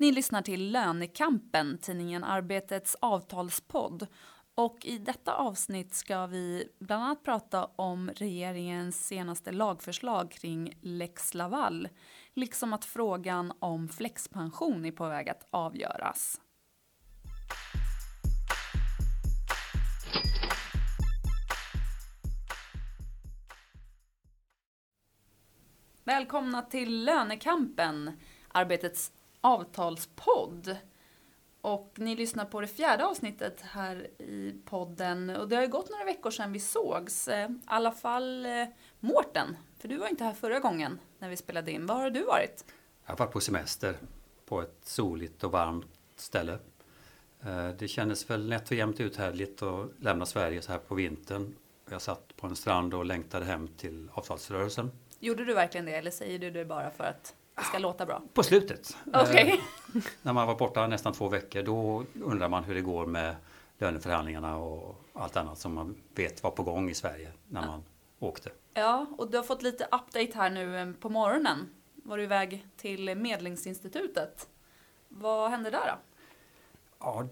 Ni lyssnar till Lönekampen, tidningen Arbetets avtalspodd. Och i detta avsnitt ska vi bland annat prata om regeringens senaste lagförslag kring lex Laval, liksom att frågan om flexpension är på väg att avgöras. Välkomna till Lönekampen, Arbetets avtalspodd. Och ni lyssnar på det fjärde avsnittet här i podden. Och det har ju gått några veckor sedan vi sågs. I alla fall eh, Mårten, för du var inte här förra gången när vi spelade in. Var har du varit? Jag har varit på semester på ett soligt och varmt ställe. Eh, det kändes väl nätt och jämnt uthärdligt att lämna Sverige så här på vintern. Jag satt på en strand och längtade hem till avtalsrörelsen. Gjorde du verkligen det eller säger du det bara för att det ska låta bra? På slutet. Okay. Eh, när man var borta nästan två veckor då undrar man hur det går med löneförhandlingarna och allt annat som man vet var på gång i Sverige när man åkte. Ja, och du har fått lite update här nu eh, på morgonen. Var du iväg till Medlingsinstitutet. Vad hände där då? Ja,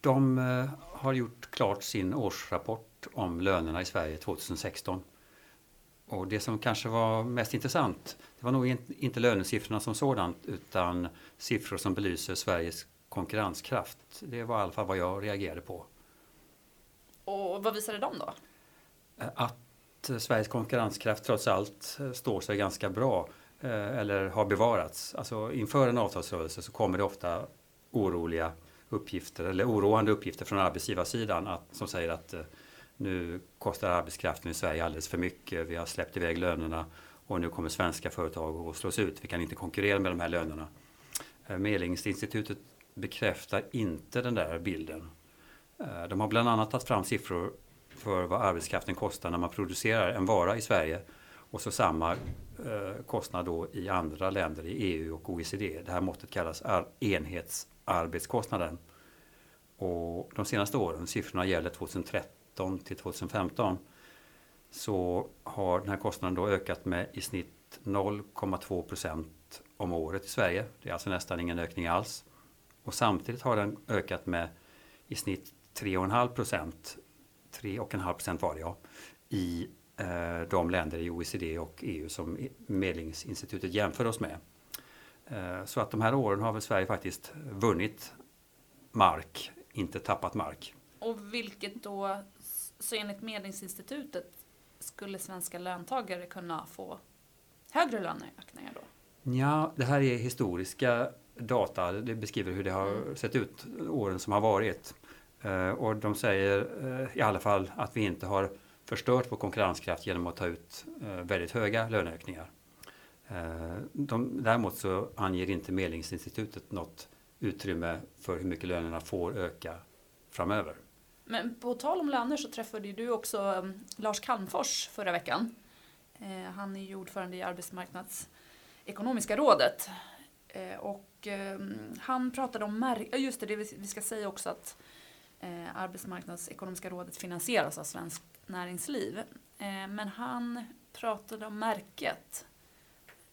de eh, har gjort klart sin årsrapport om lönerna i Sverige 2016. Och det som kanske var mest intressant, det var nog inte lönesiffrorna som sådant utan siffror som belyser Sveriges konkurrenskraft. Det var i alla fall vad jag reagerade på. Och vad visade de då? Eh, att Sveriges konkurrenskraft trots allt eh, står sig ganska bra eh, eller har bevarats. Alltså inför en avtalsrörelse så kommer det ofta oroliga uppgifter eller oroande uppgifter från arbetsgivarsidan att, som säger att nu kostar arbetskraften i Sverige alldeles för mycket. Vi har släppt iväg lönerna och nu kommer svenska företag att slås ut. Vi kan inte konkurrera med de här lönerna. Eh, Medlingsinstitutet bekräftar inte den där bilden. Eh, de har bland annat tagit fram siffror för vad arbetskraften kostar när man producerar en vara i Sverige och så samma eh, kostnad då i andra länder i EU och OECD. Det här måttet kallas enhetsarbetskostnaden. Och de senaste åren, siffrorna gäller 2013 2013 till 2015 så har den här kostnaden då ökat med i snitt 0,2 procent om året i Sverige. Det är alltså nästan ingen ökning alls. Och samtidigt har den ökat med i snitt 3,5 procent, 3,5 procent var det ja, i eh, de länder i OECD och EU som Medlingsinstitutet jämför oss med. Eh, så att de här åren har väl Sverige faktiskt vunnit mark, inte tappat mark. Och vilket då så enligt Medlingsinstitutet skulle svenska löntagare kunna få högre löneökningar då? Ja, det här är historiska data. Det beskriver hur det har mm. sett ut åren som har varit. Uh, och de säger uh, i alla fall att vi inte har förstört vår konkurrenskraft genom att ta ut uh, väldigt höga löneökningar. De, däremot så anger inte Medlingsinstitutet något utrymme för hur mycket lönerna får öka framöver. Men på tal om löner så träffade du också um, Lars Calmfors förra veckan. Eh, han är ju ordförande i arbetsmarknadsekonomiska rådet. Eh, och um, han pratade om, just det, det vi ska säga också att eh, arbetsmarknadsekonomiska rådet finansieras av Svenskt Näringsliv. Men han pratade om märket.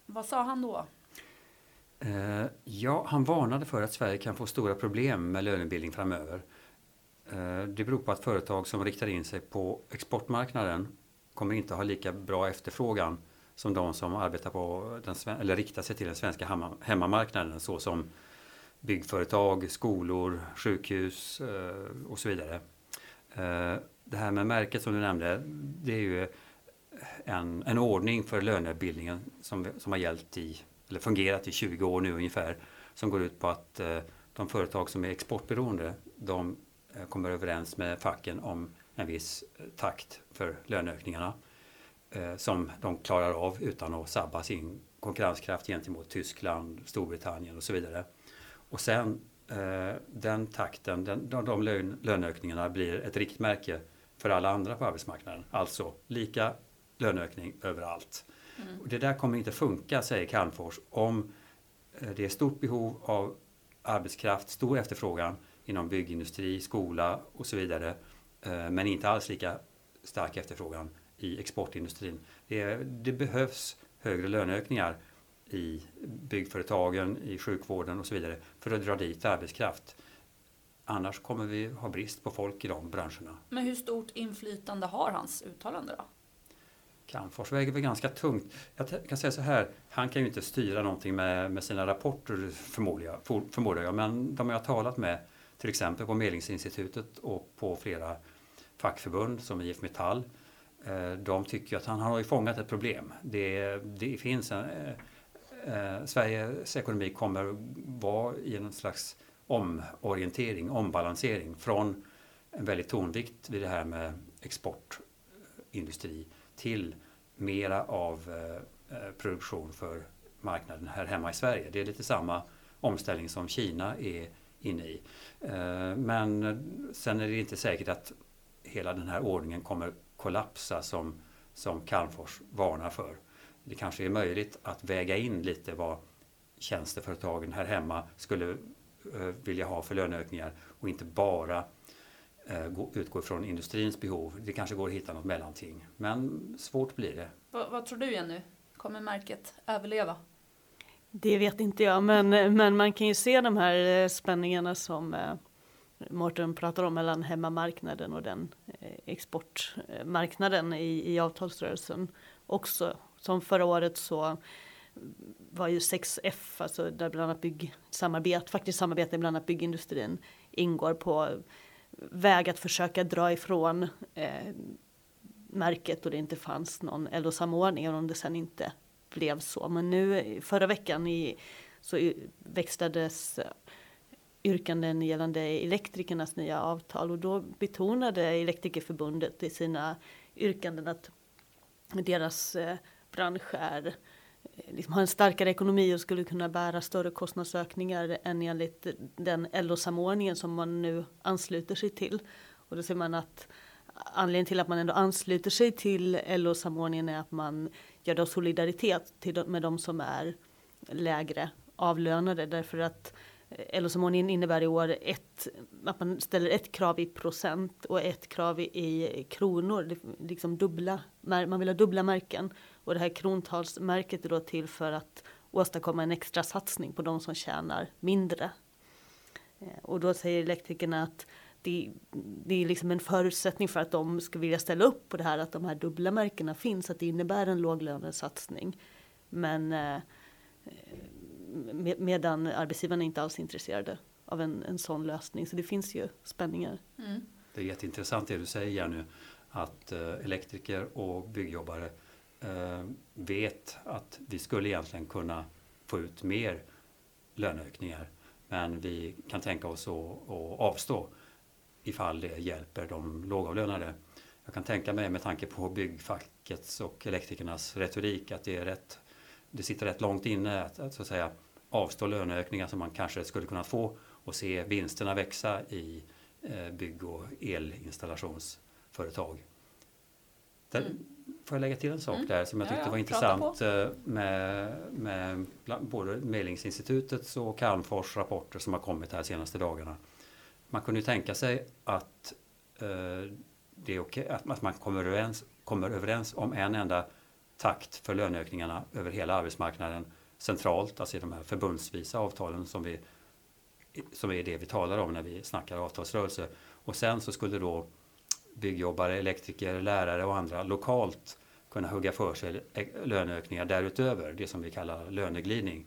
Vad sa han då? Ja, han varnade för att Sverige kan få stora problem med lönebildning framöver. Eh, det beror på att företag som riktar in sig på exportmarknaden kommer inte ha lika bra efterfrågan som de som arbetar på den, eller riktar sig till den svenska hemmamarknaden såsom byggföretag, skolor, sjukhus eh, och så vidare. Eh, det här med märket som du nämnde, det är ju en, en ordning för lönebildningen som, som har gällt i, eller fungerat i 20 år nu ungefär, som går ut på att de företag som är exportberoende, de kommer överens med facken om en viss eh, takt för löneökningarna eh, som de klarar av utan att sabba sin konkurrenskraft gentemot Tyskland, Storbritannien och så vidare. Och sen den takten, den, de, de lön, löneökningarna blir ett riktmärke för alla andra på arbetsmarknaden. Alltså lika löneökning överallt. Mm. Det där kommer inte funka, säger Calmfors, om det är stort behov av arbetskraft, stor efterfrågan inom byggindustri, skola och så vidare. Eh, men inte alls lika stark efterfrågan i exportindustrin. Det, det behövs högre löneökningar i byggföretagen, i sjukvården och så vidare för att dra dit arbetskraft. Annars kommer vi ha brist på folk i de branscherna. Men hur stort inflytande har hans uttalande då? Calmfors väger väl ganska tungt. Jag kan säga så här, han kan ju inte styra någonting med, med sina rapporter förmodar jag, förmodar jag, men de jag har talat med, till exempel på Medlingsinstitutet och på flera fackförbund som IF Metall, eh, de tycker att han har fångat ett problem. Det, det finns en, eh, eh, Sveriges ekonomi kommer vara i en slags omorientering, ombalansering från en väldigt tonvikt vid det här med exportindustri till mera av eh, eh produktion för marknaden här hemma i Sverige. Det är lite samma omställning som Kina är inne i. Eh, men sen är det inte säkert att hela den här ordningen kommer kollapsa som, som Calmfors varnar för. Det kanske är möjligt att väga in lite vad tjänsteföretagen här hemma skulle eh, vilja ha för löneökningar och inte bara eh, utgå från industrins behov. Det kanske går att hitta något mellanting. Men svårt blir det. Vad, vad tror du Jenny? Kommer märket överleva? Det vet inte jag, men, men man kan ju se de här eh, spänningarna som eh, Mårten pratar om mellan hemmamarknaden och den eh, exportmarknaden i, i avtalsrörelsen också. Som förra året så var ju 6F, alltså där bland annat byggsamarbete, faktiskt samarbete bland annat byggindustrin ingår på väg att försöka dra ifrån eh, märket och det inte fanns någon LO-samordning om det sen inte blev så. Men nu förra veckan i, så växlades eh, yrkanden gällande elektrikernas nya avtal och då betonade Elektrikerförbundet i sina yrkanden att deras eh, bransch är eh, liksom har en starkare ekonomi och skulle kunna bära större kostnadsökningar än enligt den LO-samordningen som man nu ansluter sig till. Och då ser man att anledningen till att man ändå ansluter sig till LO-samordningen är att man gör då solidaritet till, med de som är lägre avlönade därför att eh, LO-samordningen innebär i år ett, att man ställer ett krav i procent och ett krav i, i kronor. Det, liksom dubbla, man vill ha dubbla märken. Och det här krontalsmärket är då till för att åstadkomma en extra satsning på de som tjänar mindre. Eh, och då säger elektrikerna att det, det, är liksom en förutsättning för att de ska vilja ställa upp på det här att de här dubbla märkena finns, att det innebär en låglönesatsning. Men eh, med, medan arbetsgivarna inte alls är intresserade av en, en sån lösning. Så det finns ju spänningar. Mm. Det är jätteintressant det du säger Jenny, att eh, elektriker och byggjobbare eh, vet att vi skulle egentligen kunna få ut mer löneökningar. Men vi kan tänka oss att, att avstå ifall det hjälper de lågavlönade. Jag kan tänka mig med tanke på byggfackets och elektrikernas retorik att det är rätt det sitter rätt långt inne att, att, så att säga, avstå löneökningar som man kanske skulle kunna få och se vinsterna växa i eh, bygg och elinstallationsföretag. Där, mm. Får jag lägga till en sak mm. där som jag tyckte ja, ja. var intressant eh, med, med både Medlingsinstitutets och Calmfors rapporter som har kommit här senaste dagarna. Man kunde tänka sig att eh, det är okay, att, att man kommer överens, kommer överens om en enda takt för löneökningarna över hela arbetsmarknaden centralt, alltså i de här förbundsvisa avtalen som, vi, som är det vi talar om när vi snackar avtalsrörelse. Och sen så skulle då byggjobbare, elektriker, lärare och andra lokalt kunna hugga för sig löneökningar därutöver, det som vi kallar löneglidning.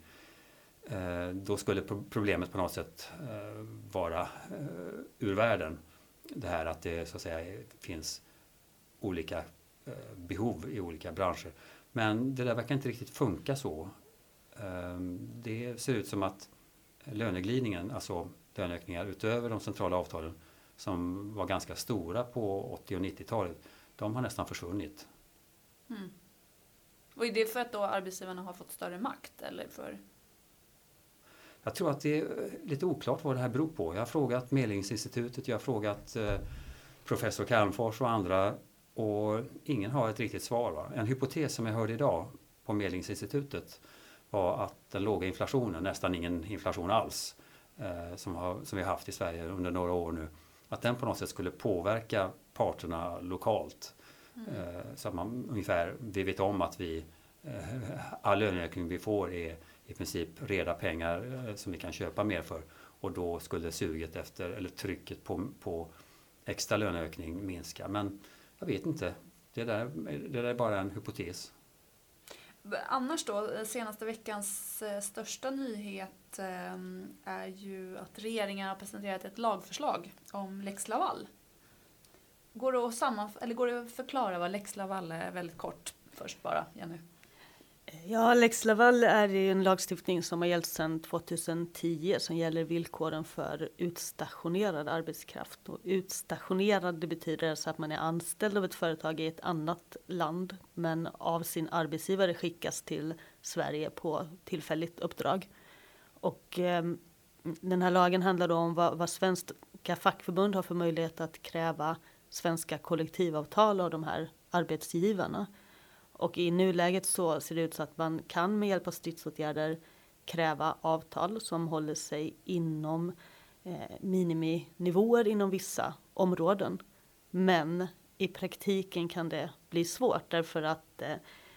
Eh, då skulle problemet på något sätt eh, vara eh, ur världen. Det här att det så att säga finns olika behov i olika branscher. Men det där verkar inte riktigt funka så. Det ser ut som att löneglidningen, alltså löneökningar utöver de centrala avtalen som var ganska stora på 80 och 90-talet, de har nästan försvunnit. Mm. Och är det för att då arbetsgivarna har fått större makt eller för? Jag tror att det är lite oklart vad det här beror på. Jag har frågat Medlingsinstitutet, jag har frågat eh, professor Calmfors och andra och ingen har ett riktigt svar. Va? En hypotes som jag hörde idag på Medlingsinstitutet var att den låga inflationen, nästan ingen inflation alls, eh, som, har, som vi har haft i Sverige under några år nu, att den på något sätt skulle påverka parterna lokalt. Mm. Eh, så att man ungefär, vi vet om att vi eh, all löneökning vi får är i princip reda pengar eh, som vi kan köpa mer för. Och då skulle suget efter, eller trycket på, på extra löneökning minska. Men jag vet inte. Det där, det där är bara en hypotes. Annars då, senaste veckans eh, största nyhet eh, är ju att regeringen har presenterat ett lagförslag om lex Laval. Går det att, sammanf- eller går det att förklara vad lex Laval är väldigt kort först bara, Jenny? Ja, lex Laval är ju en lagstiftning som har gällt sedan 2010 som gäller villkoren för utstationerad arbetskraft. Och utstationerad det betyder alltså att man är anställd av ett företag i ett annat land men av sin arbetsgivare skickas till Sverige på tillfälligt uppdrag. Och eh, den här lagen handlar då om vad, vad svenska fackförbund har för möjlighet att kräva svenska kollektivavtal av de här arbetsgivarna. Och i nuläget så ser det ut så att man kan med hjälp av stridsåtgärder kräva avtal som håller sig inom eh, miniminivåer inom vissa områden. Men i praktiken kan det bli svårt därför att eh,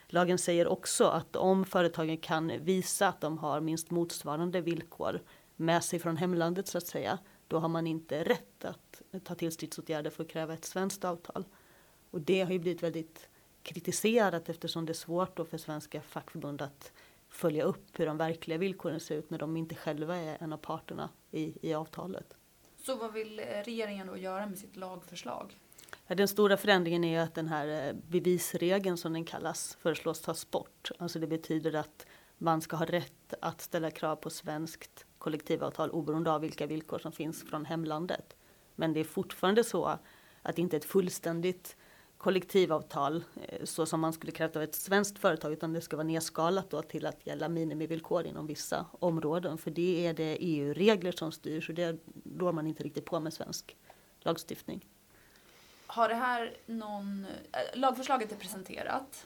lagen säger också att om företagen kan visa att de har minst motsvarande villkor med sig från hemlandet så att säga, då har man inte rätt att ta till stridsåtgärder för att kräva ett svenskt avtal. Och det har ju blivit väldigt kritiserat eftersom det är svårt då för svenska fackförbund att följa upp hur de verkliga villkoren ser ut när de inte själva är en av parterna i, i avtalet. Så vad vill eh, regeringen då göra med sitt lagförslag? Ja, den stora förändringen är att den här eh, bevisregeln som den kallas föreslås tas bort. Alltså det betyder att man ska ha rätt att ställa krav på svenskt kollektivavtal oberoende av vilka villkor som finns från hemlandet. Men det är fortfarande så att det inte är ett fullständigt kollektivavtal eh, så som man skulle krävt av ett svenskt företag utan det ska vara nedskalat då till att gälla minimivillkor inom vissa områden för det är det EU-regler som styr så det rår man inte riktigt på med svensk lagstiftning. Har det här någon, äh, lagförslaget är presenterat?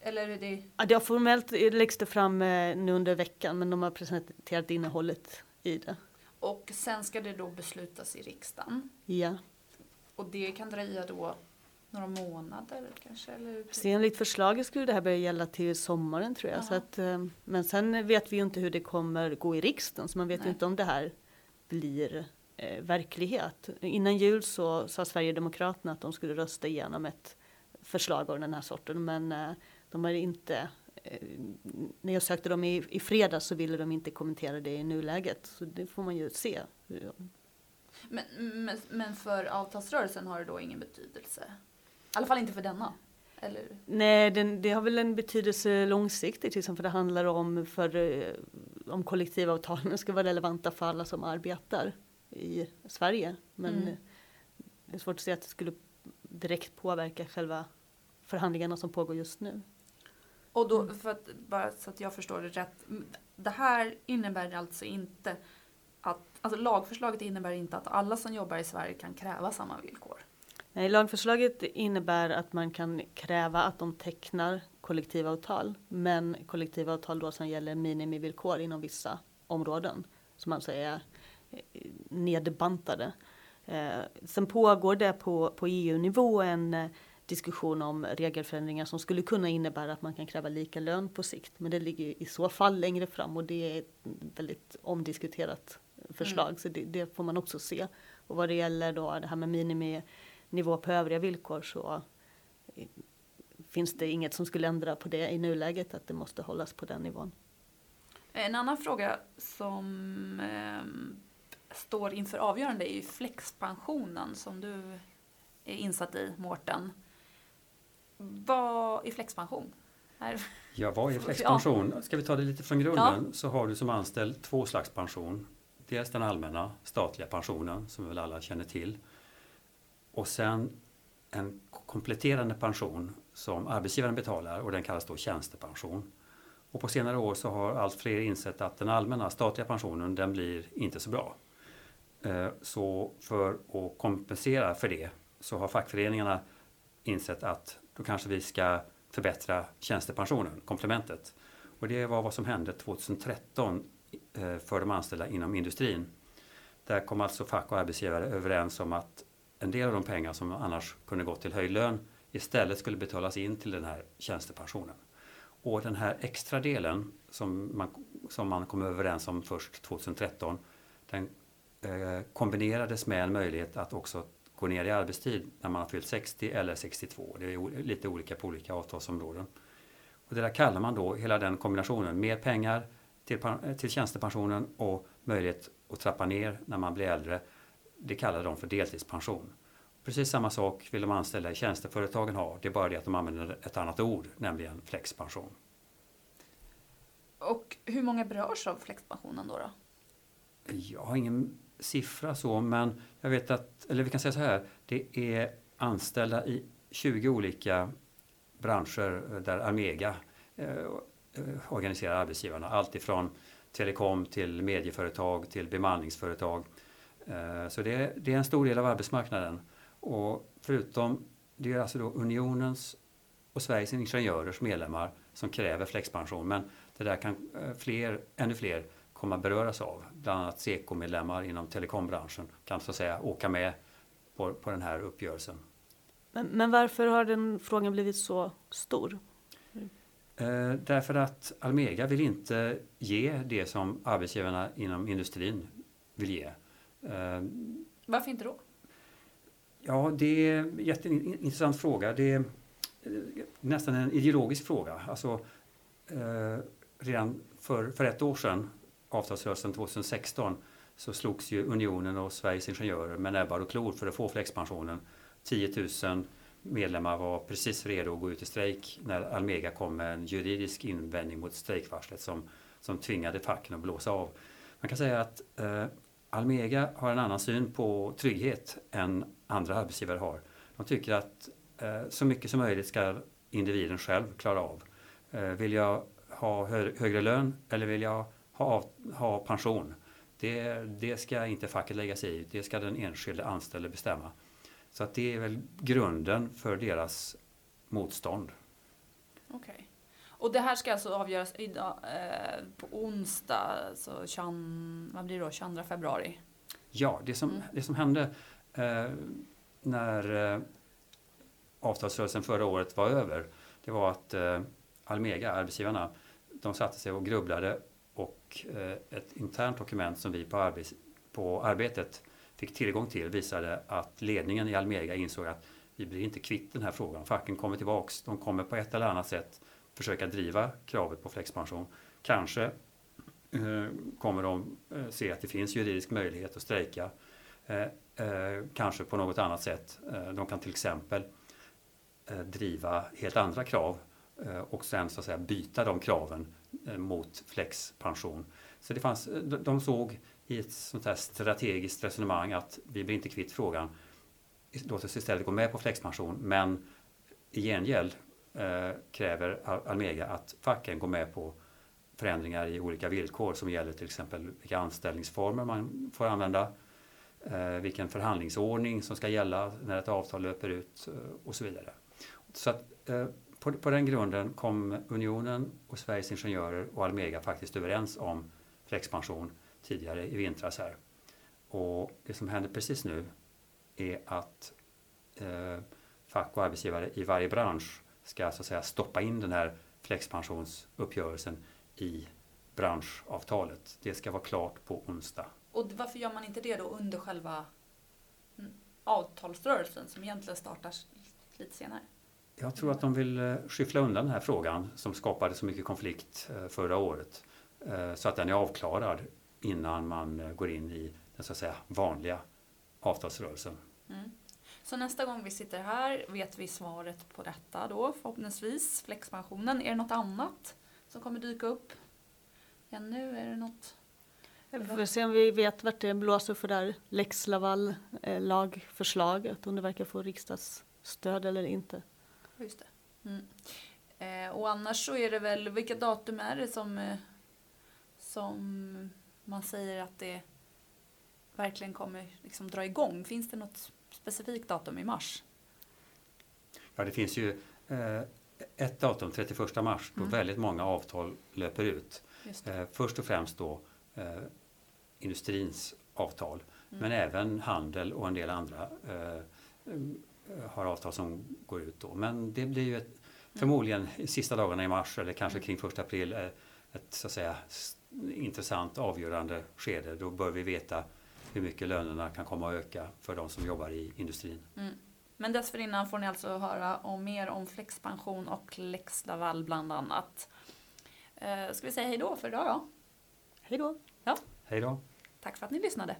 Eller är det? Ja, det har formellt läggs det fram eh, nu under veckan men de har presenterat innehållet i det. Och sen ska det då beslutas i riksdagen? Ja. Och det kan dröja då några månader kanske? Eller? Så enligt förslaget skulle det här börja gälla till sommaren tror jag. Så att, eh, men sen vet vi ju inte hur det kommer gå i riksdagen så man vet Nej. ju inte om det här blir eh, verklighet. Innan jul så sa Sverigedemokraterna att de skulle rösta igenom ett förslag av den här sorten men eh, de har inte eh, när jag sökte dem i, i fredags så ville de inte kommentera det i nuläget. Så det får man ju se. Men, men, men för avtalsrörelsen har det då ingen betydelse? I alla fall inte för denna. Eller? Nej, den, det har väl en betydelse långsiktigt, liksom, för det handlar om för, eh, om kollektivavtalen ska vara relevanta för alla som arbetar i Sverige. Men mm. det är svårt att säga att det skulle direkt påverka själva förhandlingarna som pågår just nu. Och då, för att, bara så att jag förstår det rätt. Det här innebär alltså inte att, alltså lagförslaget innebär inte att alla som jobbar i Sverige kan kräva samma villkor. Nej, lagförslaget innebär att man kan kräva att de tecknar kollektivavtal, men kollektivavtal då som gäller minimivillkor inom vissa områden som alltså är eh, nedbantade. Eh, sen pågår det på, på EU-nivå en eh, diskussion om regelförändringar som skulle kunna innebära att man kan kräva lika lön på sikt. Men det ligger i så fall längre fram och det är ett väldigt omdiskuterat förslag mm. så det, det, får man också se. Och vad det gäller då det här med minimi nivå på övriga villkor så finns det inget som skulle ändra på det i nuläget att det måste hållas på den nivån. En annan fråga som eh, står inför avgörande är ju flexpensionen som du är insatt i, Mårten. Vad är flexpension? Här. Ja, vad är flexpension? Ska vi ta det lite från grunden ja. så har du som anställd två slags pension. Dels den allmänna statliga pensionen som vi väl alla känner till och sen en kompletterande pension som arbetsgivaren betalar och den kallas då tjänstepension. Och på senare år så har allt fler insett att den allmänna statliga pensionen den blir inte så bra. Eh, så för att kompensera för det så har fackföreningarna insett att då kanske vi ska förbättra tjänstepensionen, komplementet. Och det var vad som hände 2013 eh, för de anställda inom industrin. Där kom alltså fack och arbetsgivare överens om att en del av de pengar som annars kunde gå till höjd lön istället skulle betalas in till den här tjänstepensionen. Och den här extra delen som man, som man kom överens om först 2013 den eh, kombinerades med en möjlighet att också gå ner i arbetstid när man har fyllt 60 eller 62. Det är lite olika på olika avtalsområden. Och det där kallar man då hela den kombinationen, mer pengar till, till tjänstepensionen och möjlighet att trappa ner när man blir äldre. Det kallar de för deltidspension. Precis samma sak vill de anställda i tjänsteföretagen ha. Det är bara det att de använder ett annat ord, nämligen flexpension. Och hur många berörs av flexpensionen då? då? Jag har ingen siffra så, men jag vet att, eller vi kan säga så här, det är anställda i 20 olika branscher där Almega eh, organiserar arbetsgivarna. Allt ifrån telekom till medieföretag till bemanningsföretag. Eh, så det är, det är en stor del av arbetsmarknaden. Och förutom, det är alltså då Unionens och Sveriges Ingenjörers medlemmar som kräver flexpension. Men det där kan eh, fler, ännu fler komma beröras av. Bland annat Seko-medlemmar inom telekombranschen kan så att säga åka med på, på den här uppgörelsen. Men, men varför har den frågan blivit så stor? Eh, därför att Almega vill inte ge det som arbetsgivarna inom industrin vill ge. Eh, varför inte då? Ja, det är en jätteintressant fråga. Det är eh, nästan en ideologisk fråga. Alltså, eh, redan för, för ett år sedan, avtalsrörelsen 2016, så slogs ju Unionen och Sveriges Ingenjörer med näbbar och klor för att få flexpensionen. 10 000 medlemmar var precis redo att gå ut i strejk när Almega kom med en juridisk invändning mot strejkvarslet som, som tvingade facken att blåsa av. Man kan säga att eh, Almega har en annan syn på trygghet än andra arbetsgivare har. De tycker att eh, så mycket som möjligt ska individen själv klara av. Eh, vill jag ha hö högre lön eller vill jag ha, ha pension? Det, det ska inte facket lägga sig i, det ska den enskilde anställde bestämma. Så att det är väl grunden för deras motstånd. Okay. Och det här ska alltså avgöras idag, eh, på onsdag, så 20, vad blir det då, 22 februari? Ja, det som, mm. det som hände eh, när eh, avtalsrörelsen förra året var över, det var att eh, Almega, arbetsgivarna, de satte sig och grubblade och eh, ett internt dokument som vi på, arbets, på arbetet fick tillgång till visade att ledningen i Almega insåg att vi blir inte kvitt den här frågan. Facken kommer tillbaks. De kommer på ett eller annat sätt försöka driva kravet på flexpension. Kanske eh, kommer de eh, se att det finns juridisk möjlighet att strejka. Eh, eh kanske på något annat sätt. Eh, de kan till exempel eh, driva helt andra krav eh, och sen så att säga byta de kraven eh, mot flexpension. Så det fanns, eh, de såg i ett sånt här strategiskt resonemang att vi blir inte kvitt frågan. Låt oss istället gå med på flexpension men i gengäld Eh, kräver Almega att facken går med på förändringar i olika villkor som gäller till exempel vilka anställningsformer man får använda, eh, vilken förhandlingsordning som ska gälla när ett avtal löper ut eh, och så vidare. Så att, eh, på, på den grunden kom Unionen och Sveriges Ingenjörer och Almega faktiskt överens om flexpension tidigare i vintras här. Och det som händer precis nu är att eh, fack och arbetsgivare i varje bransch ska så att säga stoppa in den här flexpensionsuppgörelsen i branschavtalet. Det ska vara klart på onsdag. Och varför gör man inte det då under själva mm, avtalsrörelsen som egentligen startar lite senare? Jag tror att de vill eh, skyffla undan den här frågan som skapade så mycket konflikt eh, förra året. Eh, så att den är avklarad innan man går in i den så att säga vanliga avtalsrörelsen. Mm. Så nästa gång vi sitter här vet vi svaret på detta då förhoppningsvis. Flexpensionen. Är det något annat som kommer dyka upp ännu? Är det något? Vi får se om vi vet vart det blåser för där Lex Laval eh, lagförslaget. Om det verkar få riksdagsstöd eller inte. Just det. Mm. Eh, och annars så är det väl, vilka datum är det som, eh, som man säger att det verkligen kommer liksom dra igång? Finns det något specifikt datum i mars? Ja, det finns ju eh, ett datum, 31 mars, då mm. väldigt många avtal löper ut. Eh, först och främst då eh, industrins avtal, mm. men även handel och en del andra eh, har avtal som går ut då. Men det blir ju ett, Förmodligen sista dagarna i mars eller kanske kring första april är ett så att säga intressant avgörande skede. Då bör vi veta hur mycket lönerna kan komma att öka för de som jobbar i industrin. Men dessförinnan får ni alltså höra om mer om flexpension och lex Laval bland annat. Eh, ska vi säga hej då för idag då? Hej då! Hej då! Tack för att ni lyssnade.